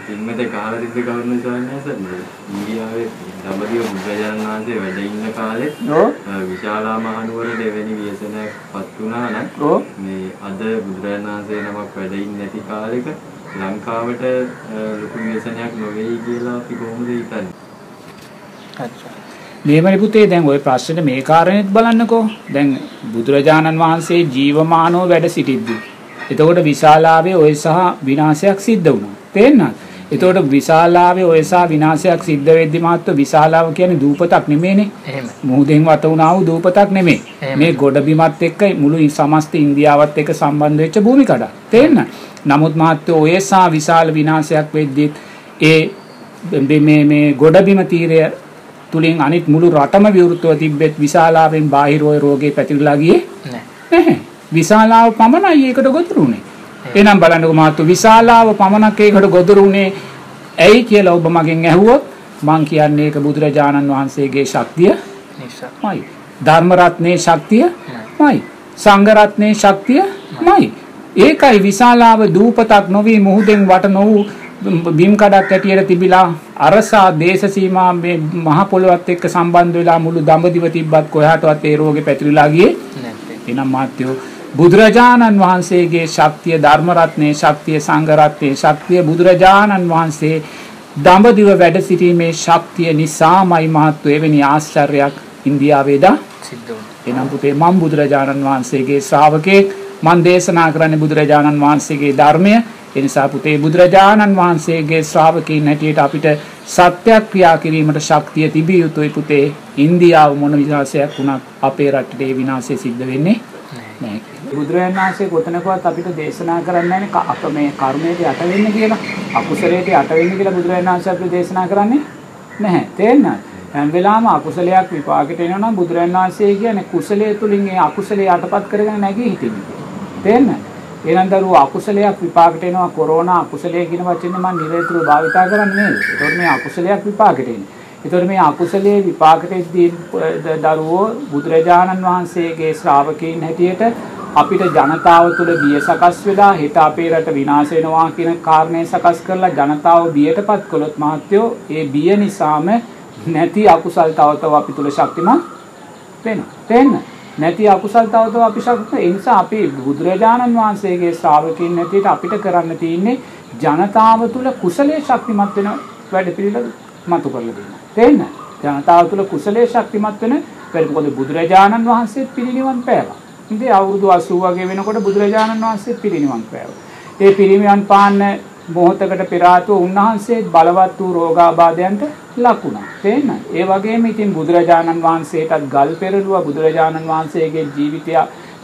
පින්මත කාලා තිබ්බ කවුරුන් සවන්නස ඉන්දියාවේ දඹදිව බුදුරජාණන් වහන්සේ වැඩ ඉන්න කාලේ ඔව් විශාලා මහනුවරට එවැනි ව්‍යසනයක් පත් වුණා නම් මේ අද බුදුරජාණන් වහන්සේ නමක් වැඩ ඉන්නේ නැති කාලෙක ලංකාවට ලොකු ව්‍යසනයක් නොවේයි කියලා අපි කොහොමද හිතන්නේ? මේමරි පුතේ දැන් ওই ප්‍රශ්නෙට මේ කාරණේත් බලන්නකෝ. දැන් බුදුරජාණන් වහන්සේ ජීවමානව වැඩ සිටිද්දී. එතකොට විශාලාවේ ඔය සහ විනාශයක් සිද්ධ වුණා. තේරෙනවද? එතකොට විශාලාවේ ඔය සහ විනාශයක් සිද්ධ වෙද්දි මාත්‍ර විශාලාව කියන්නේ දූපතක් නෙමෙයිනේ. එහෙම. මුහුදෙන් වට වුණා වූ දූපතක් නෙමෙයි. මේ ගොඩබිමත් එක්ක මුළු සමස්ත ඉන්දියාවත් එක්ක සම්බන්ධ වෙච්ච භූමිකඩක්. තේරෙනවද? නමුත් මහත්තයෝ ඔය සා විශාල විනාශයක් වෙද්දී ඒ මේ- මේ ගොඩබිම තීරය තුලින් අනිත් මුළු රටම විවෘතව තිබ්බෙත් විශාලාවෙන් බාහිර රෝගේ පැතිරලා ගියේ. නැහැ. විශාලාව පමණයි ඒකට ගොදුරු උනේ. එහෙනම් බලන්නකෝ මහත්තයෝ විශාලාව පමණක් ඒකට ගොදුරු උනේ ඇයි කියලා ඔබ මගෙන් ඇහුවොත් මං කියන්නේ ඒක බුදුරජාණන් වහන්සේගේ ශක්තිය නිසා. මයි. ධර්ම රත්නේ ශක්තිය මයි. සංඝ රත්නේ ශක්තිය මයි. ඒකයි විශාලාව දූපතක් නොවි මුහුදෙන් වට නොවූ බිම් කඩක් ඇටියට තිබිලා අරසා දේශ සීමා මේ මහ පොළොවත් එක්ක සම්බන්ධ වෙලා මුළු දඹදිව තිබ්බත් කොහාටවත් ඒ රෝගේ පැතිරිලා ගියේ නැත්තේ. එනම් මාත්‍යෝ බුදුරජාණන් වහන්සේගේ ශක්තිය ධර්ම රත්නේ ශක්තිය සංඝ රත්නේ ශක්තිය බුදුරජාණන් වහන්සේ දඹදිව වැඩ සිටීමේ ශක්තිය නිසාමයි මහත්ව එවැනි ආශ්චර්යයක් ඉන්දියාවේ දා. සිද්ධ වුණා. එනම් පුතේ මම බුදුරජාණන් වහන්සේගේ ශ්‍රාවකෙක් මම දේශනා කරන්නේ බුදුරජාණන් වහන්සේගේ ධර්මය. ඒ නිසා පුතේ බුදුරජාණන් වහන්සේගේ ශ්‍රාවකීන් හැටියට අපිට සත්‍යක්‍රියා කිරීමට ශක්තිය තිබිය යුතුයි පුතේ. ඉන්දියාව මොන විනාශයක් වුණත් අපේ රටේ විනාශය සිද්ධ වෙන්නේ නැහැ බුදුරජාණන් වහන්සේ කොතනකවත් අපිට දේශනා කරන්නේ නැහැ අප මේ කර්මයට යට වෙන්න කියලා අකුසලයට යට වෙන්න කියලා බුදුරජාණන් වහන්සේ අපිට දේශනා කරන්නේ නැහැ තේරෙනවද හැම වෙලාවම අකුසලයක් විපාකයට එනවා නම් බුදුරජාණන් වහන්සේ කියන්නේ කුසලයේ තුලින් ඒ අකුසලයේ යටපත් කරගෙන නැගී හිටින්නේ. තේරෙනවද? එහෙනම් දරුවෝ අකුසලයක් විපාකයට එනවා කොරෝනා අකුසලයේ කියන වචනේ මම නිරතුරුව භාවිතා කරන්නේ නේද? ඒතකොට මේ අකුසලයක් විපාකයට එන්නේ. ඒතකොට මේ අකුසලයේ විපාකයේදී දරුවෝ බුදුරජාණන් වහන්සේගේ ශ්‍රාවකයන් හැටියට අපිට ජනතාව තුළ බිය සකස් වෙලා හිත අපේ රට විනාශ වෙනවා කියන කාරණේ සකස් කරලා ජනතාව බියටපත් කළොත් මහත්යෝ ඒ බිය නිසාම නැති අකුසල් තව තව අපි තුල ශක්තිමත් වෙනවා. තේන්න? නැති අකුසල් තව තව අපි ශක්තිමත් ඒ නිසා අපි බුදුරජාණන් වහන්සේගේ ශ්‍රාවකයන් හැටියට අපිට කරන්න තියෙන්නේ ජනතාව තුල කුසලයේ ශක්තිමත් වෙන වැඩ පිළිවෙල මතු කරලා දෙන්න. තේන්න? ජනතාව තුල කුසලයේ ශක්තිමත් වෙන වැඩ මොකද බුදුරජාණන් වහන්සේ පිරිනිවන් පෑවා. ඉතින් අවුරුදු 80 වගේ වෙනකොට බුදුරජාණන් වහන්සේ පිරිනිවන් පෑවා. ඒ පිරිනිවන් පාන්න මොහොතකට පෙර ආතුව උන්වහන්සේ බලවත් වූ රෝගාබාධයන්ට ලක් වුණා. තේන්න? ඒ වගේම ඉතින් බුදුරජාණන් වහන්සේටත් ගල් පෙරළුවා බුදුරජාණන් වහන්සේගේ ජීවිතය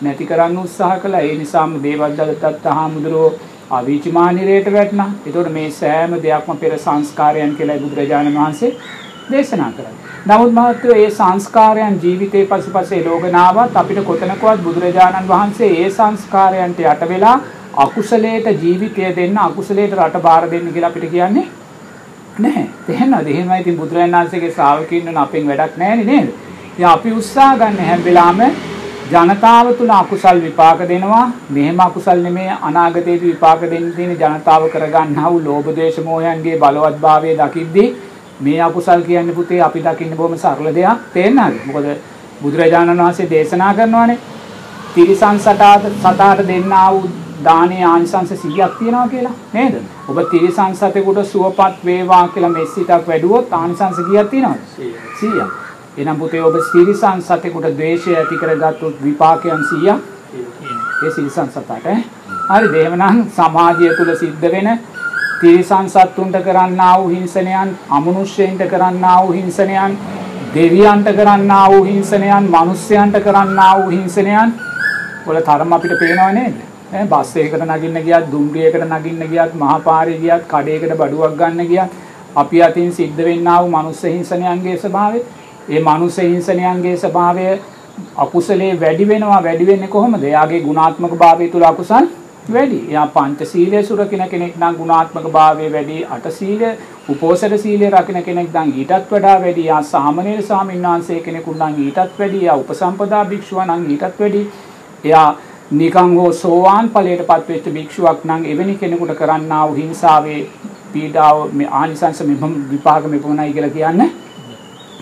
නැති කරන්න උත්සාහ කළා. ඒ නිසාම දේවදත්තත් හාමුදුරුවෝ අවීචිමානිරයට වැටුණා. ඒතකොට මේ සෑම දෙයක්ම පෙර සංස්කාරයන් කියලා බුදුරජාණන් වහන්සේ දේශනා කරන්නේ. නමුත් මහත්වෝ ඒ සංස්කාරයන් ජීවිතේ පසුපසේ ලෝකනාවත් අපිට කොතනකවත් බුදුරජාණන් වහන්සේ ඒ සංස්කාරයන්ට යට වෙලා අකුසලයට ජීවිතය දෙන්න අකුසලයට රට බාර දෙන්න කියලා අපිට කියන්නේ නැහැ. තේරෙනවද? එහෙමයි ඉතින් බුදුරජාණන් වහන්සේගේ ශ්‍රාවකයන් වෙන අපෙන් වැඩක් නැහැ නේද? ඉතින් අපි උත්සාහ ගන්න හැම වෙලාවෙම ජනතාව තුල අකුසල් විපාක දෙනවා. මෙහෙම අකුසල් නෙමේ අනාගතයේදී විපාක දෙන්න තියෙන ජනතාව කරගන්නා වූ ලෝභ දේශ මොහයන්ගේ බලවත්භාවය දකිද්දී මේ අකුසල් කියන්නේ පුතේ අපි දකින්න බොහොම සරල දෙයක්. තේරෙනවද? මොකද බුදුරජාණන් වහන්සේ දේශනා කරනවානේ තිරිසන් සතාට සතාට දෙන්නා වූ දානේ ආනිසංස 100ක් තියෙනවා කියලා නේද? ඔබ තිරිසන් සතෙකුට සුවපත් වේවා කියලා මෙස්සිතක් වැඩුවොත් ආනිසංස කීයක් තියෙනවද? 100ක්. එහෙනම් පුතේ ඔබ තිරිසන් සතෙකුට ද්වේෂය ඇති කරගත්තොත් විපාකයන් 100ක් ඒ තිරිසන් සතට. හරිද? එහෙමනම් සමාජය තුල සිද්ධ වෙන තිරිසන් සත්තුන්ට කරන්නා වූ හිංසනයන්, අමනුෂ්‍යයින්ට කරන්නා වූ හිංසනයන්, දෙවියන්ට කරන්නා වූ හිංසනයන්, මිනිස්යන්ට කරන්නා වූ හිංසනයන් වල තරම අපිට පේනව නේද? ඈ බස් එකකට නගින්න ගියත්, දුම්රියකට නගින්න ගියත්, මහා පාරේ ගියත්, කඩේකට බඩුවක් ගන්න ගියත් අපි අතින් සිද්ධ වෙන්නා වූ මනුස්ස හිංසනයන්ගේ ස්වභාවය, ඒ මනුස්ස හිංසනයන්ගේ ස්වභාවය අකුසලේ වැඩි වෙනවා වැඩි වෙන්නේ කොහොමද? එයාගේ ගුණාත්මක භාවය තුල අකුසල් වැඩි. එයා පංචශීලයේ සුරකින කෙනෙක් නම් ගුණාත්මක භාවය වැඩි. අටශීලය, උපෝසත සීලය රකින්න කෙනෙක් නම් ඊටත් වඩා වැඩි. එයා සාමණේර ස්වාමීන් වහන්සේ කෙනෙකුට නම් ඊටත් වැඩි. එයා උපසම්පදා භික්ෂුව නම් ඊටත් වැඩි. එයා නිකං හෝ සෝවාන් ඵලයටපත් වෙච්ච භික්ෂුවක් නම් එවැනි කෙනෙකුට කරන්නා වූ හිංසාවේ පීඩාව මේ ආනිසංස මෙපම විපාක මෙපමණයි කියලා කියන්නේ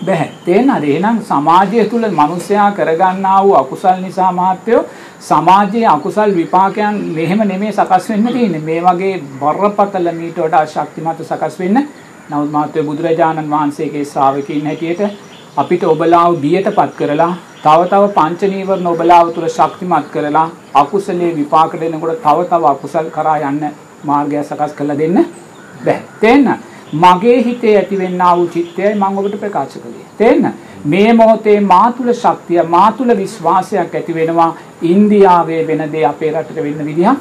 බැහැ. තේරෙනවද? එහෙනම් සමාජය තුල මිනිස්සයා කරගන්නා වූ අකුසල් නිසා මාත්‍යෝ සමාජයේ අකුසල් විපාකයන් මෙහෙම නෙමෙයි සකස් වෙන්න තියෙන්නේ. මේ වගේ බරපතල මීට වඩා ශක්තිමත් සකස් වෙන්න. නමුත් මාත්‍ය බුදුරජාණන් වහන්සේගේ ශ්‍රාවකීන් හැටියට අපිට ඔබලාව බියටපත් කරලා තව තව පංච නීවරණ ඔබලාව තුල ශක්තිමත් කරලා අකුසලයේ විපාක දෙනකොට තව තව අකුසල් කරා යන්න මාර්ගය සකස් කරලා දෙන්න බෑ. තේන්න? මගේ හිතේ ඇතිවෙනා වූ චිත්තයයි මම ඔබට ප්‍රකාශ කළේ. තේන්න? මේ මොහොතේ මා තුල ශක්තිය මා තුල විශ්වාසයක් ඇති වෙනවා ඉන්දියාවේ වෙන දේ අපේ රටට වෙන්න විදිහක්.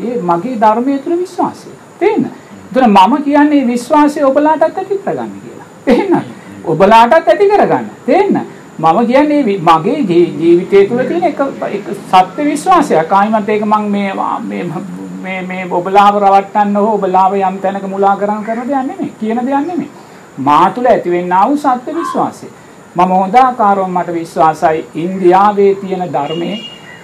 ඒ මගේ ධර්මයේ තුල විශ්වාසය. තේන්න? එතන මම කියන්නේ විශ්වාසය ඔබලාටත් ඇති කරගන්න කියලා. තේන්න? ඔබලාටත් ඇති කරගන්න. තේන්න? මම කියන්නේ මගේ ජීවිතය තුළ තියෙන එක එක සත්‍ය විශ්වාසයක්. ආයිමත් ඒක මම මේ මේ මේ මේ ඔබලාව රවට්ටන්න හෝ ඔබලාව යම් තැනක මුලා කරන් කරන දෙයක් නෙමෙයි. කියන දෙයක් නෙමෙයි. මා තුළ ඇතිවෙනා වූ සත්‍ය විශ්වාසය. මම හොඳ ආකාරව මට විශ්වාසයි ඉන්දියාවේ තියෙන ධර්මයේ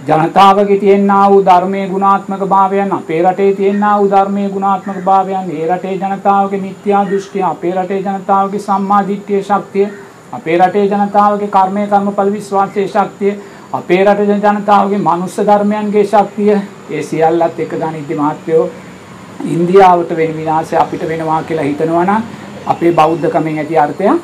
ජනතාවගේ තියෙනා වූ ධර්මයේ ගුණාත්මක භාවයන් අපේ රටේ තියෙනා වූ ධර්මයේ ගුණාත්මක භාවයන් ඒ රටේ ජනතාවගේ මිත්‍යා දෘෂ්ටිය අපේ රටේ ජනතාවගේ සම්මා දිට්ඨිය ශක්තිය අපේ රටේ ජනතාවගේ කර්මයේ කර්මඵල විශ්වාසයේ ශක්තිය අපේ රටේ ජනතාවගේ මනුස්ස ධර්මයන්ගේ ශක්තිය ඒ සියල්ලත් එක ගනිද්දි මහත්වෝ ඉන්දියාවට වෙන විනාශය අපිට වෙනවා කියලා හිතනවා නම් අපේ බෞද්ධකමෙන් ඇති අර්ථයක්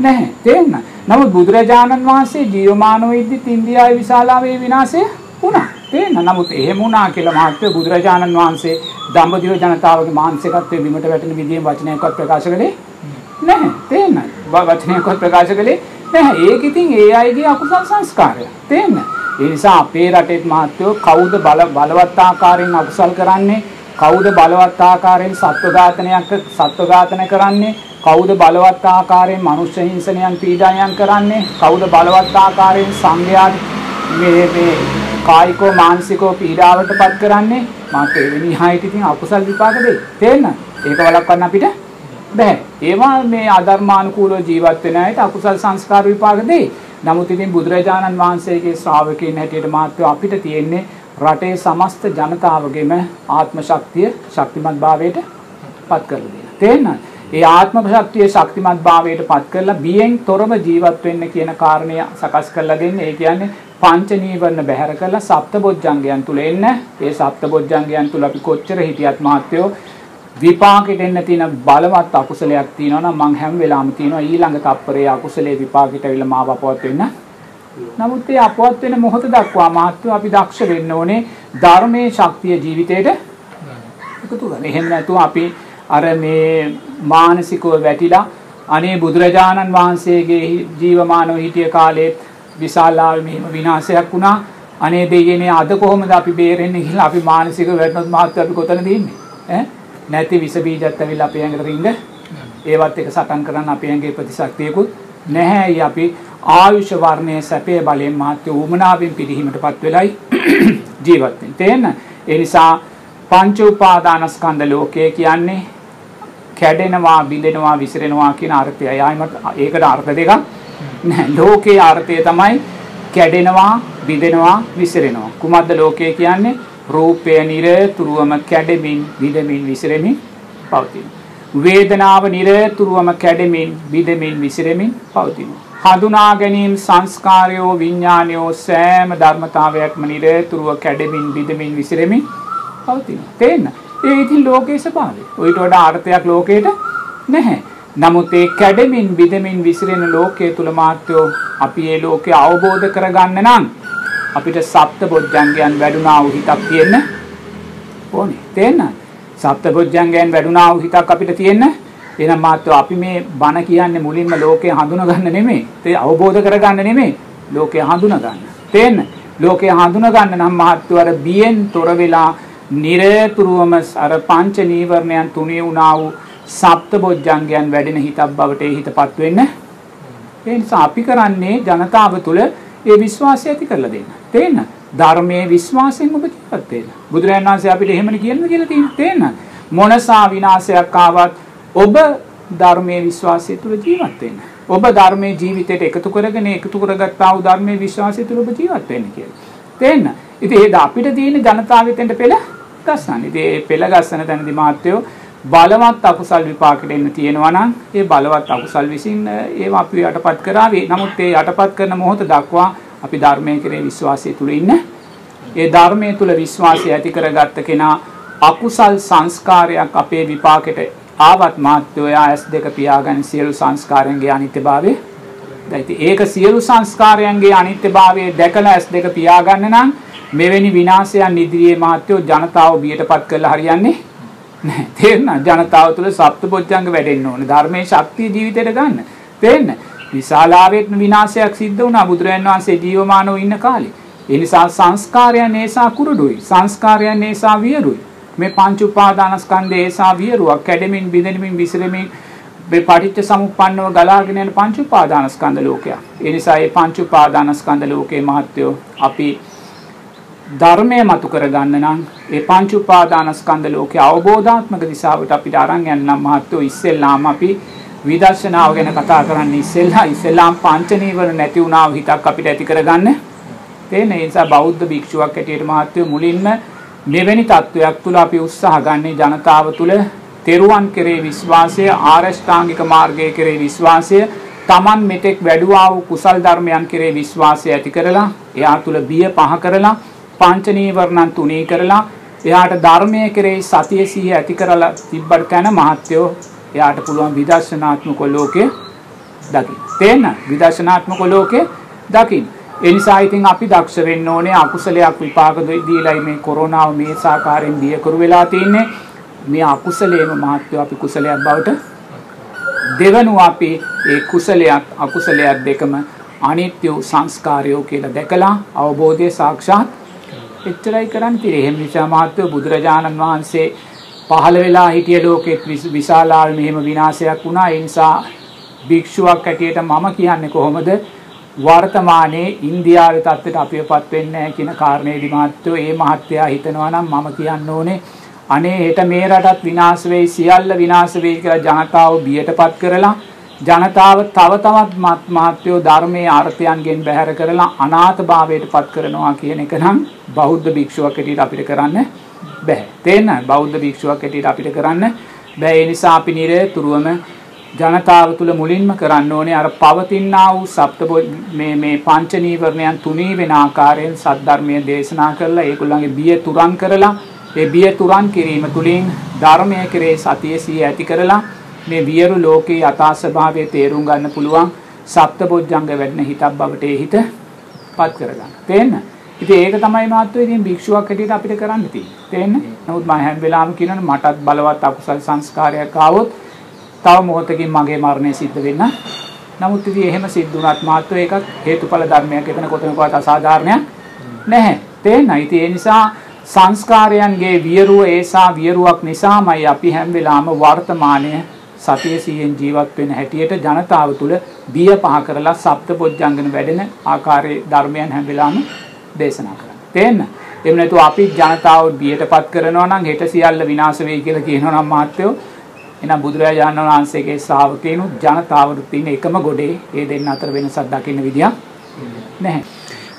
නැහැ තේන්න නමුත් බුදුරජාණන් වහන්සේ ජීවමානව ඉද්දිත් ඉන්දියාවේ විශාලාවේ විනාශය වුණා. තේන්න. නමුත් එහෙම වුණා කියලා මහත්ව බුදුරජාණන් වහන්සේ දඹදිව ජනතාවගේ මානසිකත්වයේ බිමට වැටෙන විදිහේ වචනයක්වත් ප්‍රකාශ කළේ නැහැ. තේන්න. වචනයක්වත් ප්‍රකාශ කළේ නැහැ. ඒක ඉතින් ඒ අයගේ අකුසල සංස්කාරය. තේන්න. ඒ නිසා අපේ රටේ මහත්වෝ කවුද බල බලවත් ආකාරයෙන් අකුසල් කරන්නේ? කවුද බලවත් ආකාරයෙන් සත්ව ඝාතනයක් සත්ව ඝාතන කරන්නේ? කවුද බලවත් ආකාරයෙන් මනුෂ්‍ය හිංසනයන් පීඩනයන් කරන්නේ කවුද බලවත් ආකාරයෙන් සංඝයාට මේ මේ කායිකව මානසිකව පීඩාවටපත් කරන්නේ මාත් එවැනි හයිට ඉතින් අකුසල් විපාක දෙයි තේන්න ඒක වළක්වන්න අපිට බෑ ඒවා මේ අධර්මානුකූලව ජීවත් වෙන අයට අකුසල් සංස්කාර විපාක දෙයි නමුත් ඉතින් බුදුරජාණන් වහන්සේගේ ශ්‍රාවකයන් හැටියට මාත්‍ය අපිට තියෙන්නේ රටේ සමස්ත ජනතාවගේම ආත්ම ශක්තිය ශක්තිමත් භාවයට පත් කරලා දෙන්න තේන්නද ඒ ආත්ම ශක්තිය ශක්තිමත් භාවයට පත් කරලා බියෙන් තොරව ජීවත් වෙන්න කියන කාරණය සකස් කරලා දෙන්නේ. ඒ කියන්නේ පංච නීවරණ බැහැර කරලා සප්තබොජ්ජංගයන් තුල එන්න. ඒ සප්තබොජ්ජංගයන් තුල අපි කොච්චර හිටියත් මාත්‍යෝ විපාකෙට එන්න තියෙන බලවත් අකුසලයක් තියෙනවා නම් මං හැම වෙලාවෙම තියෙනවා ඊළඟ තප්පරේ අකුසලේ විපාකෙට ඇවිල්ලා මාව අපවත් වෙන්න. නමුත් ඒ අපවත් වෙන මොහොත දක්වා මාත්‍යෝ අපි දක්ෂ වෙන්න ඕනේ ධර්මයේ ශක්තිය ජීවිතේට එකතු කරගන්න. එහෙම නැතුව අපි අර මේ මානසිකව වැටිලා අනේ බුදුරජාණන් වහන්සේගේ ජීවමානව හිටිය කාලේ විශාලාව මෙහෙම විනාශයක් වුණා අනේ දෙයනේ අද කොහොමද අපි බේරෙන්නේ කියලා අපි මානසිකව වැටුනොත් මහත්ව අපි කොතනද ඉන්නේ ඈ නැති විස බීජත් ඇවිල්ලා අපේ ඇඟට රින්ග ඒවත් එක සටන් කරන්න අපේ ඇඟේ ප්‍රතිශක්තියකුත් නැහැයි අපි ආයුෂ වර්ණයේ සැපේ බලයෙන් මහත්ව උමනාවෙන් පිළිහිමටපත් වෙලයි ජීවත් වෙන්නේ තේන්න ඒ නිසා පංච උපාදානස්කන්ධ ලෝකය කියන්නේ කැඩෙනවා බිඳෙනවා විසිරෙනවා කියන අර්ථය. ආයිමත් ඒකට අර්ථ දෙකක් නැහැ. ලෝකයේ අර්ථය තමයි කැඩෙනවා බිඳෙනවා විසිරෙනවා. කුමද්ද ලෝකය කියන්නේ? රූපය නිරතුරුවම කැඩෙමින් බිඳෙමින් විසිරෙමින් පවතිනවා. වේදනාව නිරතුරුවම කැඩෙමින් බිඳෙමින් විසිරෙමින් පවතිනවා. හඳුනා ගැනීම සංස්කාරයෝ විඥානයෝ සෑම ධර්මතාවයක්ම නිරතුරුව කැඩෙමින් බිඳෙමින් විසිරෙමින් පවතිනවා. තේන්න? ඒ ඉතින් ලෝකයේ ස්වභාවය. ඔයිට වඩා අර්ථයක් ලෝකේට නැහැ. නමුත් ඒ කැඩෙමින් බිඳෙමින් විසිරෙන ලෝකයේ තුල මාත්‍යෝ අපි ඒ ලෝකය අවබෝධ කරගන්න නම් අපිට සප්ත බොජ්ජංගයන් වැඩුණා වූ හිතක් තියෙන්න ඕනේ. තේන්න? සප්ත බොජ්ජංගයන් වැඩුණා වූ හිතක් අපිට තියෙන්න එහෙනම් මාත්‍යෝ අපි මේ බණ කියන්නේ මුලින්ම ලෝකය හඳුනා ගන්න නෙමෙයි. ඒ අවබෝධ කරගන්න නෙමෙයි. ලෝකය හඳුනා ගන්න. තේන්න? ලෝකය හඳුනා ගන්න නම් මහත්ව අර බියෙන් තොර වෙලා නිරතුරුවම අර පංච නීවරණයන් තුනේ වුණා වූ සප්ත බොජ්ජංගයන් වැඩෙන හිතක් බවට ඒ හිතපත් වෙන්න. ඒ නිසා අපි කරන්නේ ජනතාව තුළ ඒ විශ්වාසය ඇති කරලා දෙන්න. තේන්න? ධර්මයේ විශ්වාසයෙන් ඔබ ජීවත් වෙන්න. බුදුරජාණන් වහන්සේ අපිට එහෙමනේ කියන්න කියලා තියෙනවා. තේන්න? මොනසා විනාශයක් ආවත් ඔබ ධර්මයේ විශ්වාසය තුළ ජීවත් වෙන්න. ඔබ ධර්මයේ ජීවිතයට එකතු කරගෙන එකතු කරගත්තා වූ ධර්මයේ විශ්වාසය තුළ ඔබ ජීවත් වෙන්න කියලා. තේන්න? ඉතින් ඒක අපිට තියෙන ජනතාවෙතෙන්ට පෙළ ගස්සන්න. ඉතින් ඒ පෙළ ගස්සන තැනදී මාත්‍යෝ බලවත් අකුසල් විපාකෙට එන්න තියෙනවා නම් ඒ බලවත් අකුසල් විසින් ඒවා අපි යටපත් කරાવી. නමුත් ඒ යටපත් කරන මොහොත දක්වා අපි ධර්මයේ කෙරේ විශ්වාසය තුල ඉන්න. ඒ ධර්මයේ තුල විශ්වාසය ඇති කරගත්ත කෙනා අකුසල් සංස්කාරයක් අපේ විපාකෙට ආවත් මාත්‍යෝ යාස් දෙක පියාගන්න සියලු සංස්කාරයන්ගේ අනිත්‍යභාවය දැයිති ඒක සියලු සංස්කාරයන්ගේ අනිත්‍යභාවය දැකලා ඇස් දෙක පියාගන්න නම් මෙවැනි විනාශයන් ඉදිරියේ මාත්‍යෝ ජනතාව බියටපත් කරලා හරියන්නේ නැහැ තේරෙනවද ජනතාව තුළ සප්තපොච්චංග වැඩෙන්න ඕනේ. ධර්මයේ ශක්තිය ජීවිතයට ගන්න. තේරෙන්න විශාලාවෙත් විනාශයක් සිද්ධ වුණා. බුදුරජාන් වහන්සේ ජීවමානව ඉන්න කාලේ. ඒ නිසා සංස්කාරයන් ඒසා කුරුඩුයි. සංස්කාරයන් ඒසා වියරුයි. මේ පංච උපාදානස්කන්ධය ඒසා වියරුවක් කැඩෙමින් බිඳෙමින් විසිරෙමින් මේ පටිච්ච සමුප්පන්නව ගලාගෙන යන පංච උපාදානස්කන්ධ ලෝකයක්. ඒ නිසා මේ පංච උපාදානස්කන්ධ ලෝකේ මහත්වෝ අපි ධර්මය මතු කරගන්න නම් ඒ පංච උපාදානස්කන්ධ ලෝකේ අවබෝධාත්මක දිශාවට අපිට අරන් යන්න මහත්වෝ ඉස්සෙල්ලාම අපි විදර්ශනාව ගැන කතා කරන්න ඉස්සෙල්ලා ඉස්සෙල්ලාම් පංච නීවරණ නැති වුණා හිතක් අපිට ඇති කරගන්න. ඒ නිසා බෞද්ධ භික්ෂුවක් හැටියට මහත්වෝ මුලින්ම මෙවැනි තත්වයක් තුළ අපි උත්සාහ ගන්නේ ජනතාව තුළ තෙරුවන් කෙරේ විශ්වාසය ආරෂ්ඨාංගික මාර්ගය කෙරේ විශ්වාසය තමන් මෙතෙක් වැඩුවා වූ කුසල් ධර්මයන් කෙරේ විශ්වාසය ඇති කරලා එයා තුළ බිය පහ කරලා පංච නීවරණන් තුනී කරලා එයාට ධර්මය කෙරේ සතිය සිහිය ඇති කරලා තිබ්බට තැන මහත්යෝ එයාට පුළුවන් විදර්ශනාත්මක ලෝකේ දකින්න. තේන්න විදර්ශනාත්මක ලෝකේ දකින්න. ඒ නිසා ඉතින් අපි දක්ෂ වෙන්න ඕනේ අකුසලයක් විපාක දීලායි මේ කොරෝනාව මේ සාකාරයෙන් දියකරු වෙලා තින්නේ. මේ අකුසලයේම මහත්ව අපි කුසලයක් බවට දෙවනුව අපි ඒ කුසලයක් අකුසලයක් දෙකම අනිත්‍ය සංස්කාරයෝ කියලා දැකලා අවබෝධය සාක්ෂාත් එච්චරයි කරන්න තියෙන්නේ. එහෙම නිසා මහත්ව බුදුරජාණන් වහන්සේ පහළ වෙලා හිටිය ලෝකෙත් විශාලාල් මෙහෙම විනාශයක් වුණා. ඒ නිසා භික්ෂුවක් හැටියට මම කියන්නේ කොහොමද? වර්තමානයේ ඉන්දියාවේ තත්ත්වයට අපිවපත් වෙන්නේ නැහැ කියන කාරණේදි මහත්තයෝ ඒ මහත්තයා හිතනවා නම් මම කියන්න ඕනේ අනේ හෙට මේ රටත් විනාශ වෙයි සියල්ල විනාශ වෙයි කියලා ජනතාව බියටපත් කරලා ජනතාව තව තවත් මහත්යෝ ධර්මයේ අර්ථයන්ගෙන් බැහැර කරලා අනාථභාවයටපත් කරනවා කියන එක නම් බෞද්ධ භික්ෂුවක් හැටියට අපිට කරන්න බෑ. තේන්න බෞද්ධ භික්ෂුවක් හැටියට අපිට කරන්න බෑ. ඒ නිසා අපි නිරතුරුවම ජනතාව තුළ මුලින්ම කරන්න ඕනේ අර පවතිනා වූ සප්ත මේ මේ පංච නීවරණයන් තුනී වෙන ආකාරයෙන් සද්ධර්මයේ දේශනා කරලා ඒගොල්ලන්ගේ බිය තුරන් කරලා ඒ බිය තුරන් කිරීම තුළින් ධර්මයේ කෙරේ සතිය සිය ඇති කරලා මේ වියරු ලෝකේ යථා ස්වභාවය තේරුම් ගන්න පුළුවන් සප්තබොජ්ජංග වැඩෙන හිතක් බවට ඒ හිත පත් කරගන්න. තේන්න? ඉතින් ඒක තමයි මාත්‍රෝ ඉතින් භික්ෂුවක් හැටියට අපිට කරන්න තියෙන්නේ. තේන්න? නමුත් මම හැම වෙලාවෙම කියනවානේ මටත් බලවත් අකුසල් සංස්කාරයක් ආවොත් තව මොහොතකින් මගේ මරණය සිද්ධ වෙන්න. නමුත් ඉතින් එහෙම සිද්ධ වුණත් මාත්‍ර ඒකක් හේතුඵල ධර්මයක් එතන කොතනකවත් අසාධාරණයක් නැහැ. තේන්නයි. ඉතින් ඒ නිසා සංස්කාරයන්ගේ වියරුව ඒසා වියරුවක් නිසාමයි අපි හැම වෙලාවම වර්තමානයේ සතිය සියෙන් ජීවත් වෙන හැටියට ජනතාව තුළ බිය පහ කරලා සප්තපොඥංගන වැඩෙන ආකාරයේ ධර්මයන් හැම වෙලාවම දේශනා කරන්නේ. තේන්න? එහෙම නැතුව අපි ජනතාව බියටපත් කරනවා නම් හෙට සියල්ල විනාශ වෙයි කියලා කියනවා නම් මාත්‍යෝ එහෙනම් බුදුරජාණන් වහන්සේගේ ශ්‍රාවකයනුත් ජනතාවනුත් තියෙන එකම ගොඩේ ඒ දෙන්න අතර වෙනසක් දකින්න විදියක් නැහැ.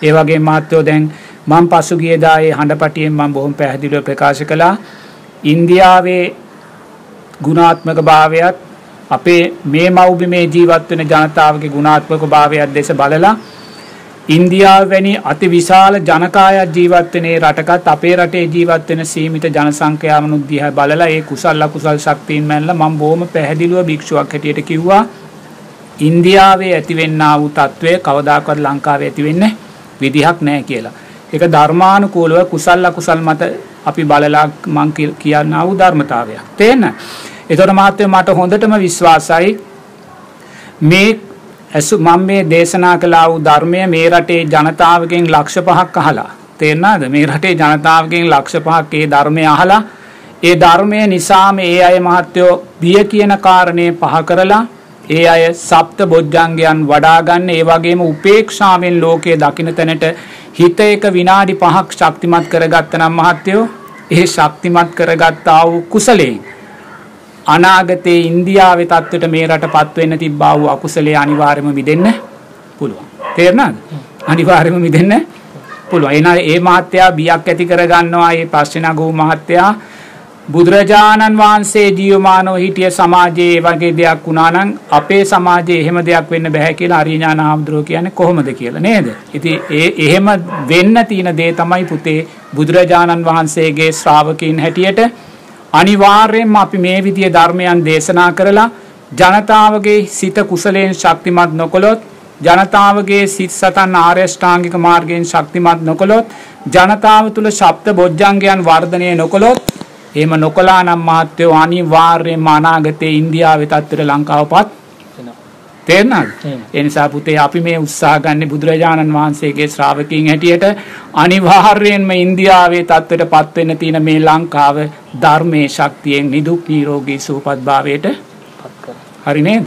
ඒ වගේ මාත්‍යෝ දැන් මම පසුගිය දායේ හඬපටියෙන් මම බොහොම පැහැදිලිව ප්‍රකාශ කළා ඉන්දියාවේ ගුණාත්මක භාවයත් අපේ මේ මව්බිමේ ජීවත් වෙන ජනතාවගේ ගුණාත්මක භාවයත් දැස බලලා ඉන්දියාව වැනි අති විශාල ජනකායක් ජීවත් වෙන රටකත් අපේ රටේ ජීවත් වෙන සීමිත ජනසංඛ්‍යාවනුත් දිහා බලලා ඒ කුසල අකුසල් ශක්තියින් මැනලා මම බොහොම පැහැදිලිව භික්ෂුවක් හැටියට කිව්වා ඉන්දියාවේ ඇතිවෙන්නා වූ తත්වය කවදාකවත් ලංකාවේ ඇති වෙන්නේ විදිහක් නැහැ කියලා. ඒක ධර්මානුකූලව කුසල අකුසල් මත අපි බලලා මං කියන්නා වූ ධර්මතාවයක්. තේන්න. ඒතර මාත්‍ය මට හොඳටම විශ්වාසයි මේ ඇසු මම මේ දේශනා කළා වූ ධර්මය මේ රටේ ජනතාවගෙන් ලක්ෂ පහක් අහලා තේරෙනවද මේ රටේ ජනතාවගෙන් ලක්ෂ පහක් ඒ ධර්මය අහලා ඒ ධර්මය නිසාම ඒ අය මහත්වෝ බිය කියන කාරණේ පහ කරලා ඒ අය සප්ත බොජ්ජංගයන් වඩා ගන්න ඒ වගේම උපේක්ෂාවෙන් ලෝකයේ දකින්න තැනට හිත එක විනාඩි 5ක් ශක්තිමත් කරගත්ත නම් මහත්වෝ ඒ ශක්තිමත් කරගත්තා වූ කුසලයෙන් අනාගතයේ ඉන්දියාවේ තත්ත්වයට මේ රටපත් වෙන්න තිබ්බා වූ අකුසලයේ අනිවාර්යයෙන්ම මිදෙන්න පුළුවන්. තේරුණාද? අනිවාර්යයෙන්ම මිදෙන්න පුළුවන්. එනා ඒ මහත්තයා බියක් ඇති කරගන්නවා. මේ පස්සේ නගෝ මහත්තයා බුදුරජාණන් වහන්සේ ජීවමානව හිටිය සමාජයේ වගේ දෙයක් වුණා නම් අපේ සමාජයේ එහෙම දෙයක් වෙන්න බෑ කියලා අරිඥාන හාමුදුරුවෝ කියන්නේ කොහොමද කියලා නේද? ඉතින් ඒ එහෙම වෙන්න තියෙන දේ තමයි පුතේ බුදුරජාණන් වහන්සේගේ ශ්‍රාවකීන් හැටියට අනිවාර්යයෙන්ම අපි මේ විදිය ධර්මයන් දේශනා කරලා ජනතාවගේ සිත කුසලයෙන් ශක්තිමත් නොකොළොත් ජනතාවගේ සිත් සතන් ආර්යෂ්ඨාංගික මාර්ගයෙන් ශක්තිමත් නොකොළොත් ජනතාව තුළ ශබ්ද බොජ්ජංගයන් වර්ධනය නොකොළොත් එහෙම නොකළා නම් මහත්වෝ අනිවාර්යයෙන්ම අනාගතයේ ඉන්දියාවේ තත්ත්වයට ලංකාවපත් තේරුණාද? ඒ නිසා පුතේ අපි මේ උත්සාහ ගන්න බුදුරජාණන් වහන්සේගේ ශ්‍රාවකීන් හැටියට අනිවාර්යයෙන්ම ඉන්දියාවේ තත්ත්වයටපත් වෙන්න තියෙන මේ ලංකාව ධර්මයේ ශක්තියෙන් නිදුක් නිරෝගී සුවපත් භාවයට හරි නේද?